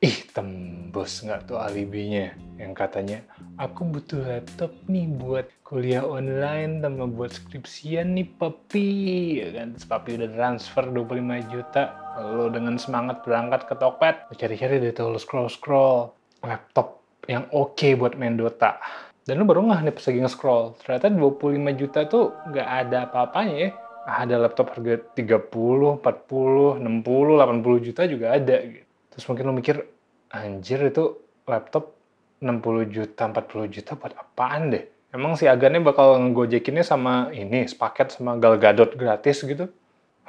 Ih, tembus nggak tuh alibinya yang katanya, aku butuh laptop nih buat kuliah online sama buat skripsian nih papi. Ya kan, Terus papi udah transfer 25 juta. Lo dengan semangat berangkat ke Tokped, lo cari-cari deh tuh, lo scroll-scroll. Laptop yang oke buat main Dota. Dan lu baru nggak nih pas lagi nge-scroll. Ternyata 25 juta tuh nggak ada apa-apanya ya. Ada laptop harga 30, 40, 60, 80 juta juga ada gitu. Terus mungkin lo mikir, anjir itu laptop 60 juta, 40 juta buat apaan deh? Emang si Agannya bakal ngegojekinnya sama ini, sepaket sama Gal Gadot gratis gitu?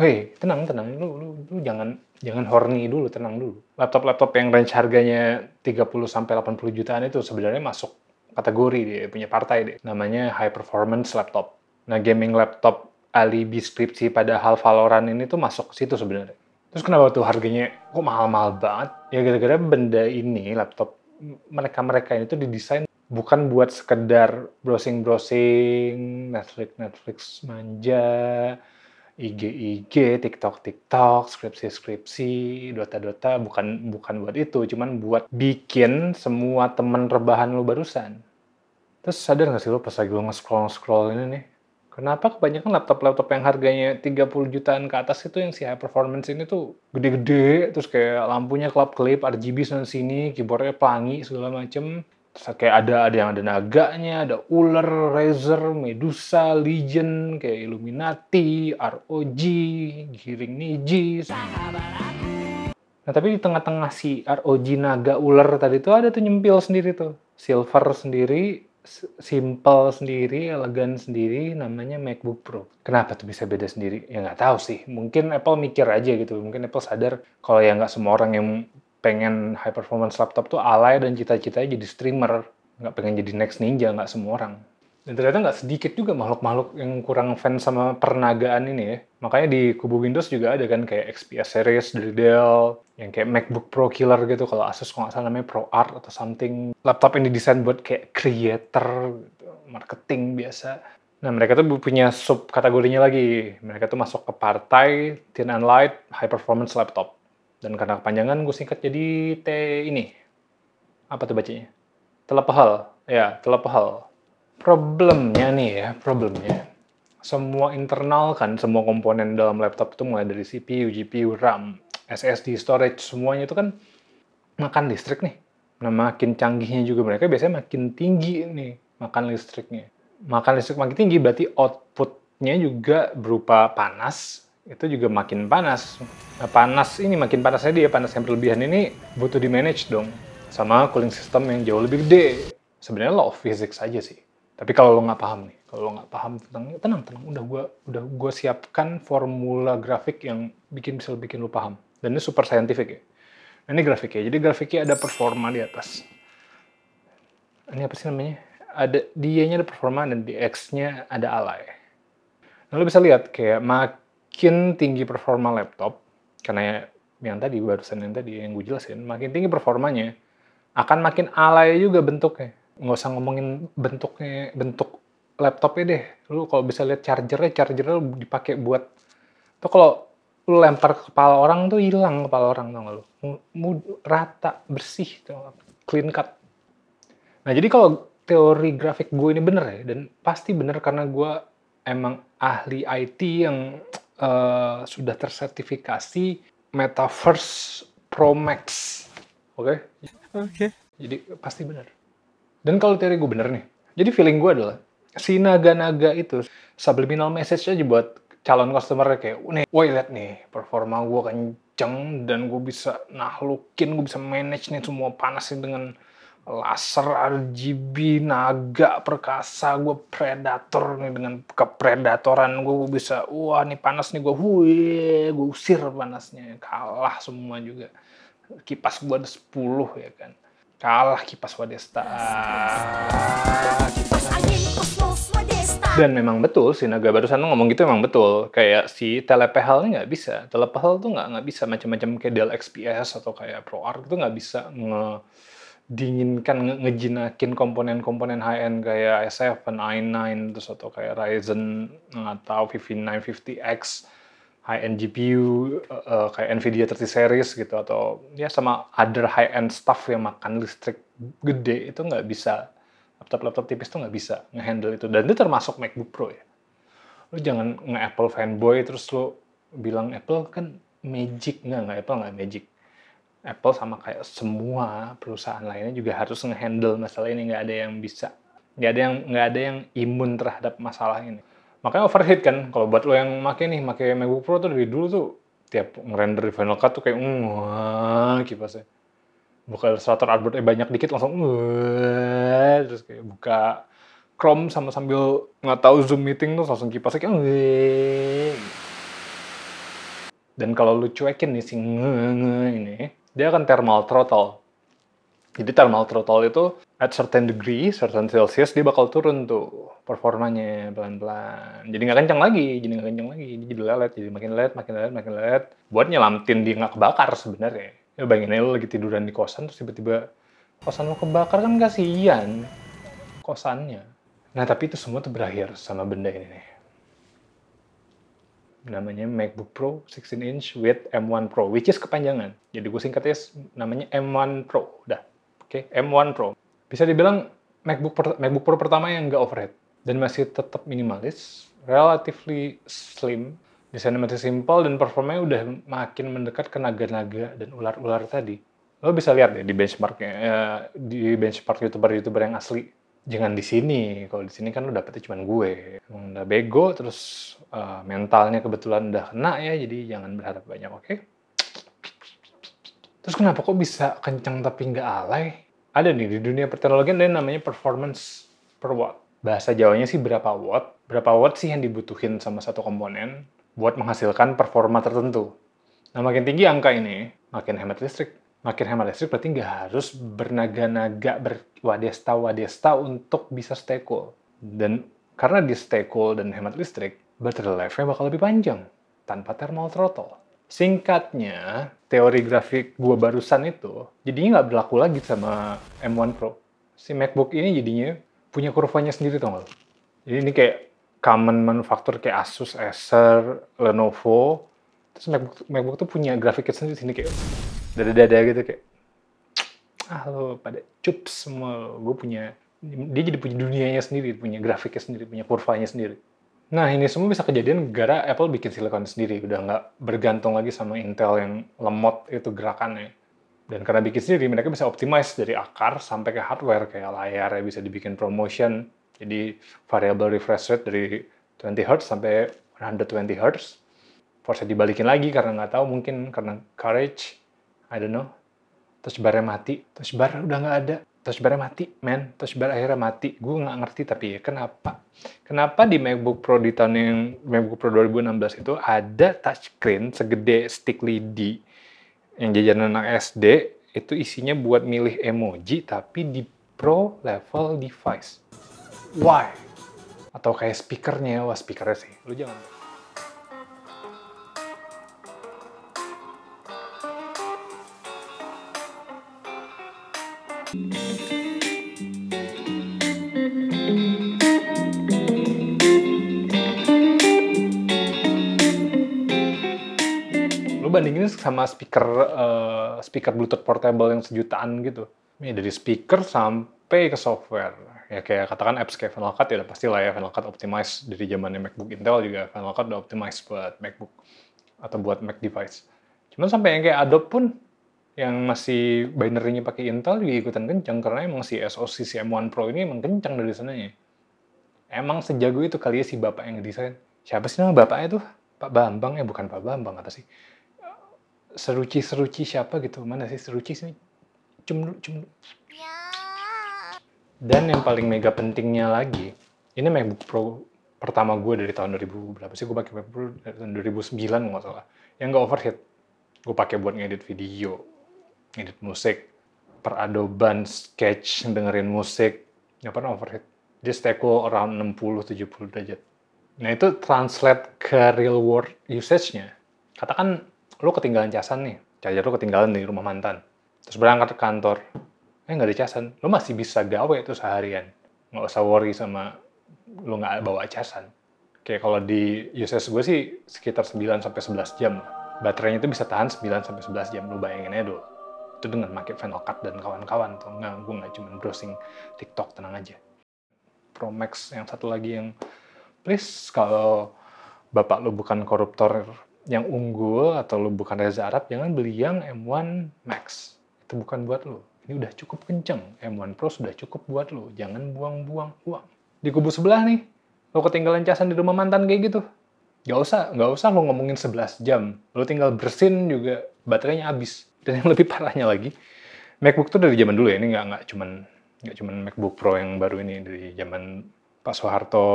Hei, tenang, tenang. Lu, lu, lu jangan jangan horny dulu, tenang dulu. Laptop-laptop yang range harganya 30 sampai 80 jutaan itu sebenarnya masuk kategori dia punya partai deh. Namanya high performance laptop. Nah, gaming laptop alibi skripsi pada hal Valorant ini tuh masuk ke situ sebenarnya. Terus kenapa tuh harganya kok mahal-mahal banget? Ya gara-gara benda ini, laptop mereka-mereka ini tuh didesain bukan buat sekedar browsing-browsing, Netflix-Netflix manja, IG-IG, TikTok-TikTok, skripsi-skripsi, Dota-Dota, bukan bukan buat itu, cuman buat bikin semua temen rebahan lu barusan. Terus sadar gak sih lu pas lagi lu nge-scroll-scroll ini nih, kenapa kebanyakan laptop-laptop yang harganya 30 jutaan ke atas itu yang si high performance ini tuh gede-gede, terus kayak lampunya kelap-kelip, RGB sana sini, keyboardnya pelangi segala macem. Terus kayak ada ada yang ada naganya, ada ular, Razer, Medusa, Legion, kayak Illuminati, ROG, Giring Niji. Nah tapi di tengah-tengah si ROG naga ular tadi tuh ada tuh nyempil sendiri tuh. Silver sendiri, simple sendiri, elegan sendiri, namanya MacBook Pro. Kenapa tuh bisa beda sendiri? Ya nggak tahu sih. Mungkin Apple mikir aja gitu. Mungkin Apple sadar kalau ya nggak semua orang yang pengen high performance laptop tuh alay dan cita-citanya jadi streamer. Nggak pengen jadi next ninja, nggak semua orang. Dan ternyata nggak sedikit juga makhluk-makhluk yang kurang fans sama pernagaan ini ya. Makanya di kubu Windows juga ada kan kayak XPS series dari Dell, yang kayak MacBook Pro killer gitu. Kalau Asus kalau nggak salah namanya Pro Art atau something. Laptop ini desain buat kayak creator, marketing biasa. Nah mereka tuh punya sub kategorinya lagi. Mereka tuh masuk ke partai thin and light high performance laptop. Dan karena kepanjangan gue singkat jadi T ini. Apa tuh bacanya? Telepahal. Ya, telepahal problemnya nih ya, problemnya. Semua internal kan, semua komponen dalam laptop itu mulai dari CPU, GPU, RAM, SSD, storage, semuanya itu kan makan listrik nih. Nah, makin canggihnya juga mereka biasanya makin tinggi nih makan listriknya. Makan listrik makin tinggi berarti outputnya juga berupa panas, itu juga makin panas. Nah, panas ini makin panasnya dia, panas yang berlebihan ini butuh di manage dong. Sama cooling system yang jauh lebih gede. Sebenarnya law of physics aja sih. Tapi kalau lo nggak paham nih, kalau lo nggak paham tentang tenang tenang, udah gue udah gue siapkan formula grafik yang bikin bisa bikin lo paham. Dan ini super scientific ya. Nah, ini grafiknya. Jadi grafiknya ada performa di atas. Ini apa sih namanya? Ada dia-nya ada performa dan di X-nya ada alay. Nah, lo bisa lihat kayak makin tinggi performa laptop, karena yang tadi barusan yang tadi yang gue jelasin, makin tinggi performanya, akan makin alay juga bentuknya nggak usah ngomongin bentuknya bentuk laptopnya deh. Lu kalau bisa lihat chargernya chargernya dipakai buat tuh kalau lu lempar ke kepala orang tuh hilang kepala orang tau gak lu? Mud, rata bersih tuh clean cut. Nah jadi kalau teori grafik gue ini bener ya dan pasti bener karena gue emang ahli IT yang uh, sudah tersertifikasi Metaverse Pro Max. Oke? Okay? oke. Okay. jadi pasti bener dan kalau teori gue bener nih, jadi feeling gue adalah si naga-naga itu subliminal message aja buat calon customer kayak, nih, woi lihat nih, performa gue kenceng dan gue bisa nahlukin, gue bisa manage nih semua panasnya dengan laser RGB naga perkasa gue predator nih dengan kepredatoran gue, gue bisa wah nih panas nih gue wih gue usir panasnya. Kalah semua juga. Kipas gue ada 10 ya kan kalah kipas Wadesta. Dan memang betul si Naga barusan ngomong gitu memang betul. Kayak si Telepehal nggak bisa. Telepehal tuh nggak nggak bisa macam-macam kayak Dell XPS atau kayak ProArt itu nggak bisa nge dinginkan nge ngejinakin komponen-komponen high end kayak i7, i9 terus atau kayak Ryzen atau 5950X high-end GPU uh, kayak Nvidia 30 series gitu atau ya sama other high-end stuff yang makan listrik gede itu nggak bisa. Laptop-laptop tipis tuh nggak bisa ngehandle itu. Dan itu termasuk MacBook Pro ya. Lu jangan nge-Apple fanboy terus lu bilang Apple kan magic. Nggak nggak Apple nggak magic. Apple sama kayak semua perusahaan lainnya juga harus ngehandle masalah ini. Nggak ada yang bisa nggak ada yang nggak ada yang imun terhadap masalah ini makanya overheat kan kalau buat lo yang make nih make MacBook Pro tuh dari dulu tuh tiap ngerender di Final Cut tuh kayak wah kipasnya buka Illustrator artboard banyak dikit langsung wah terus kayak buka Chrome sama sambil nggak tahu Zoom meeting tuh langsung kipasnya kayak wah dan kalau lu cuekin nih si nge ini dia akan thermal throttle. Jadi thermal throttle itu at certain degree, certain Celsius dia bakal turun tuh performanya pelan-pelan. Jadi nggak kencang lagi, jadi nggak kencang lagi, jadi lelet, jadi makin lelet, makin lelet, makin lelet. Buat nyelamtin dia nggak kebakar sebenarnya. Ya bayangin aja lu lagi tiduran di kosan terus tiba-tiba kosan lu kebakar kan kasihan kosannya. Nah tapi itu semua tuh berakhir sama benda ini nih namanya MacBook Pro 16 inch with M1 Pro, which is kepanjangan. Jadi gue singkatnya namanya M1 Pro, udah. Oke, okay? M1 Pro. Bisa dibilang MacBook per, MacBook Pro pertama yang nggak overhead dan masih tetap minimalis, relatively slim, desainnya masih simple dan performanya udah makin mendekat ke naga-naga dan ular-ular tadi. Lo bisa lihat deh di benchmarknya, eh, di benchmark youtuber-youtuber yang asli jangan di sini. Kalau di sini kan lu dapetnya cuma gue. Emang udah bego, terus uh, mentalnya kebetulan udah kena ya, jadi jangan berharap banyak, oke? Okay? Terus kenapa kok bisa kencang tapi nggak alay? Ada nih di dunia perteknologian ada namanya performance per watt. Bahasa Jawanya sih berapa watt, berapa watt sih yang dibutuhin sama satu komponen buat menghasilkan performa tertentu. Nah makin tinggi angka ini, makin hemat listrik makin hemat listrik berarti nggak harus bernaga-naga berwadesta-wadesta untuk bisa stay cool. Dan karena di stay cool dan hemat listrik, battery life-nya bakal lebih panjang tanpa thermal throttle. Singkatnya, teori grafik gua barusan itu jadinya nggak berlaku lagi sama M1 Pro. Si MacBook ini jadinya punya kurvanya sendiri tau gak? Jadi ini kayak common manufaktur kayak Asus, Acer, Lenovo. Terus MacBook, MacBook tuh punya grafiknya sendiri sini kayak dada-dada gitu kayak ah lo pada cup semua gue punya dia jadi punya dunianya sendiri punya grafiknya sendiri punya kurvanya sendiri nah ini semua bisa kejadian gara Apple bikin silikon sendiri. Udah nggak bergantung lagi sama Intel yang lemot itu gerakannya. Dan karena bikin sendiri mereka bisa optimize dari akar sampai ke hardware kayak layar ya bisa dibikin promotion. Jadi variable refresh rate dari 20 Hz sampai 120 Hz force dibalikin lagi karena nggak tahu mungkin karena courage. I don't know. Touch bar mati, touch bar udah nggak ada. Touch bar mati, man. Touch bar akhirnya mati. Gue nggak ngerti tapi ya kenapa? Kenapa di MacBook Pro di tahun yang MacBook Pro 2016 itu ada touchscreen segede stick lidi yang jajanan anak SD itu isinya buat milih emoji tapi di pro level device. Why? Atau kayak speakernya, wah speakernya sih. Lu jangan Lu bandingin sama speaker uh, speaker Bluetooth portable yang sejutaan gitu. Ini dari speaker sampai ke software. Ya kayak katakan apps kayak Final Cut ya udah pasti lah ya Final Cut optimize dari zamannya MacBook Intel juga Final Cut udah optimize buat MacBook atau buat Mac device. Cuman sampai yang kayak Adobe pun yang masih binary-nya pakai Intel juga ikutan kencang karena emang si SoC si M1 Pro ini emang kencang dari sananya. Emang sejago itu kali ya si bapak yang ngedesain. Siapa sih nama bapaknya tuh? Pak Bambang ya bukan Pak Bambang apa sih? Seruci Seruci siapa gitu? Mana sih Seruci sih? Cum cum. Dan yang paling mega pentingnya lagi, ini MacBook Pro pertama gue dari tahun 2000 berapa sih gue pakai MacBook Pro dari tahun 2009 nggak salah. Yang nggak overheat. Gue pakai buat ngedit video, edit musik, peradoban, sketch, dengerin musik, nggak pernah overheat. Dia stay cool around 60-70 derajat. Nah itu translate ke real world usage-nya. Katakan lu ketinggalan casan nih, charger lu ketinggalan di rumah mantan. Terus berangkat ke kantor, eh nggak ada casan. Lu masih bisa gawe itu seharian. Nggak usah worry sama lu nggak bawa casan. Kayak kalau di usage gue sih sekitar 9 sampai 11 jam. Baterainya itu bisa tahan 9 sampai 11 jam. Lu bayangin aja dulu. Itu dengan pakai Final Cut dan kawan-kawan tuh. Nggak, gue nggak cuma browsing TikTok, tenang aja. Pro Max yang satu lagi yang please kalau bapak lu bukan koruptor yang unggul atau lu bukan Reza Arab, jangan beli yang M1 Max. Itu bukan buat lu. Ini udah cukup kenceng. M1 Pro sudah cukup buat lu. Jangan buang-buang uang. Di kubu sebelah nih, lo ketinggalan casan di rumah mantan kayak gitu. Gak usah, gak usah lo ngomongin 11 jam. Lo tinggal bersin juga baterainya habis. Dan yang lebih parahnya lagi, MacBook tuh dari zaman dulu ya, ini nggak nggak cuman nggak cuman MacBook Pro yang baru ini dari zaman Pak Soeharto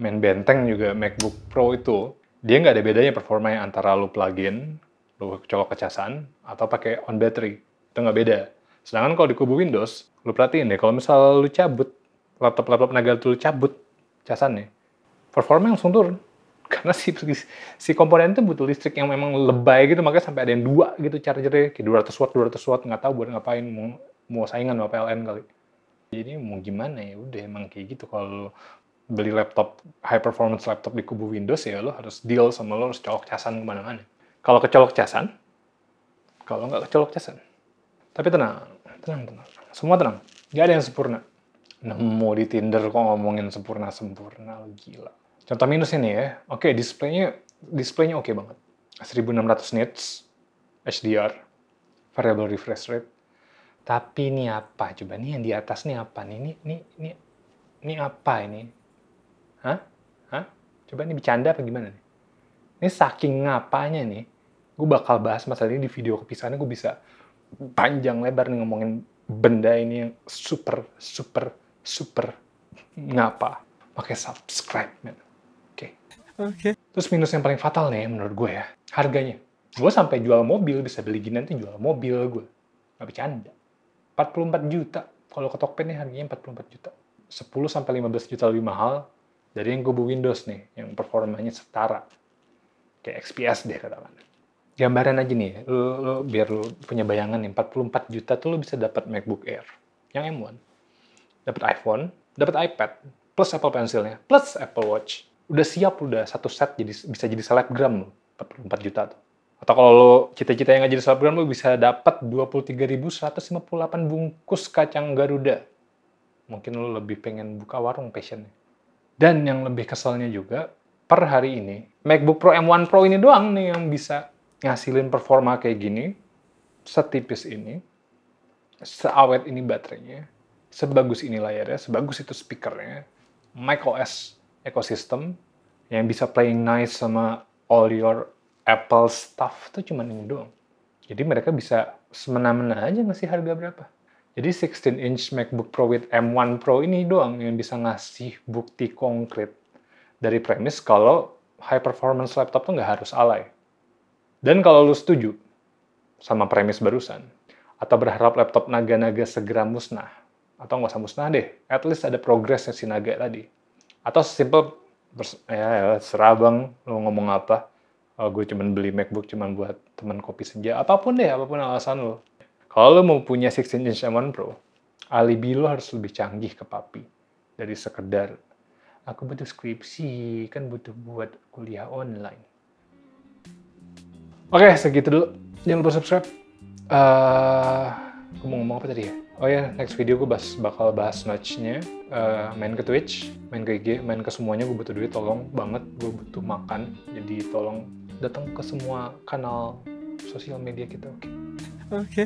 main benteng juga MacBook Pro itu dia nggak ada bedanya performanya antara lo plugin, lo colok kecasan atau pakai on battery itu nggak beda. Sedangkan kalau di kubu Windows, lo perhatiin deh kalau misal lo cabut laptop-laptop naga itu cabut casannya, performa langsung turun. Karena si, si komponen itu butuh listrik yang memang lebay gitu, makanya sampai ada yang dua gitu chargernya, kayak 200 watt, 200 watt, nggak tahu buat ngapain, mau, mau saingan sama PLN kali. Jadi mau gimana ya, udah emang kayak gitu. Kalau beli laptop, high performance laptop di kubu Windows ya lo harus deal sama lo harus colok casan ke mana-mana. Kalau kecolok casan, kalau nggak kecolok casan. Tapi tenang, tenang, tenang. Semua tenang. Gak ada yang sempurna nemu di Tinder kok ngomongin sempurna-sempurna, gila. Contoh minusnya nih ya, oke displaynya displaynya oke banget. 1600 nits, HDR, variable refresh rate. Tapi ini apa? Coba nih yang di atas nih apa? Ini, ini, ini, ini apa ini? Hah? Hah? Coba ini bercanda apa gimana nih? Ini saking ngapanya nih, gue bakal bahas masalah ini di video kepisahannya gue bisa panjang lebar nih ngomongin benda ini yang super, super, super ngapa pakai subscribe men oke okay. oke okay. terus minus yang paling fatal nih menurut gue ya harganya gue sampai jual mobil bisa beli gini nanti jual mobil gue nggak bercanda 44 juta kalau ke Tokped nih harganya 44 juta 10 sampai 15 juta lebih mahal dari yang kubu Windows nih yang performanya setara kayak XPS deh katakan gambaran aja nih lo, lo biar lo punya bayangan nih 44 juta tuh lo bisa dapat MacBook Air yang M1 dapat iPhone, dapat iPad, plus Apple Pencilnya, plus Apple Watch. Udah siap, udah satu set jadi bisa jadi selebgram lo, 44 juta tuh. Atau kalau lo cita-cita yang nggak jadi selebgram lo bisa dapat 23.158 bungkus kacang Garuda. Mungkin lo lebih pengen buka warung passionnya. Dan yang lebih keselnya juga, per hari ini, MacBook Pro M1 Pro ini doang nih yang bisa ngasilin performa kayak gini, setipis ini, seawet ini baterainya, sebagus ini layarnya, sebagus itu speakernya, macOS ekosistem yang bisa playing nice sama all your Apple stuff tuh cuma ini doang. Jadi mereka bisa semena-mena aja ngasih harga berapa. Jadi 16 inch MacBook Pro with M1 Pro ini doang yang bisa ngasih bukti konkret dari premis kalau high performance laptop tuh nggak harus alay. Dan kalau lu setuju sama premis barusan, atau berharap laptop naga-naga segera musnah, atau nggak usah musnah deh, at least ada progresnya si naga tadi. Atau simple, ya, ya serah bang, lo ngomong apa, oh, gue cuman beli MacBook cuman buat teman kopi senja, apa pun deh, apa pun alasan lo. Kalau lo mau punya 16 inch M1 Pro, alibi lo harus lebih canggih ke papi dari sekedar aku butuh skripsi, kan butuh buat kuliah online. Oke, segitu dulu. Jangan lupa subscribe. Uh, mau ngomong apa tadi ya? Oh ya, next video gue bahas, bakal bahas matchnya, uh, main ke Twitch, main ke IG, main ke semuanya. Gue butuh duit, tolong banget. Gue butuh makan, jadi tolong datang ke semua kanal sosial media kita, oke? Okay? Oke. Okay.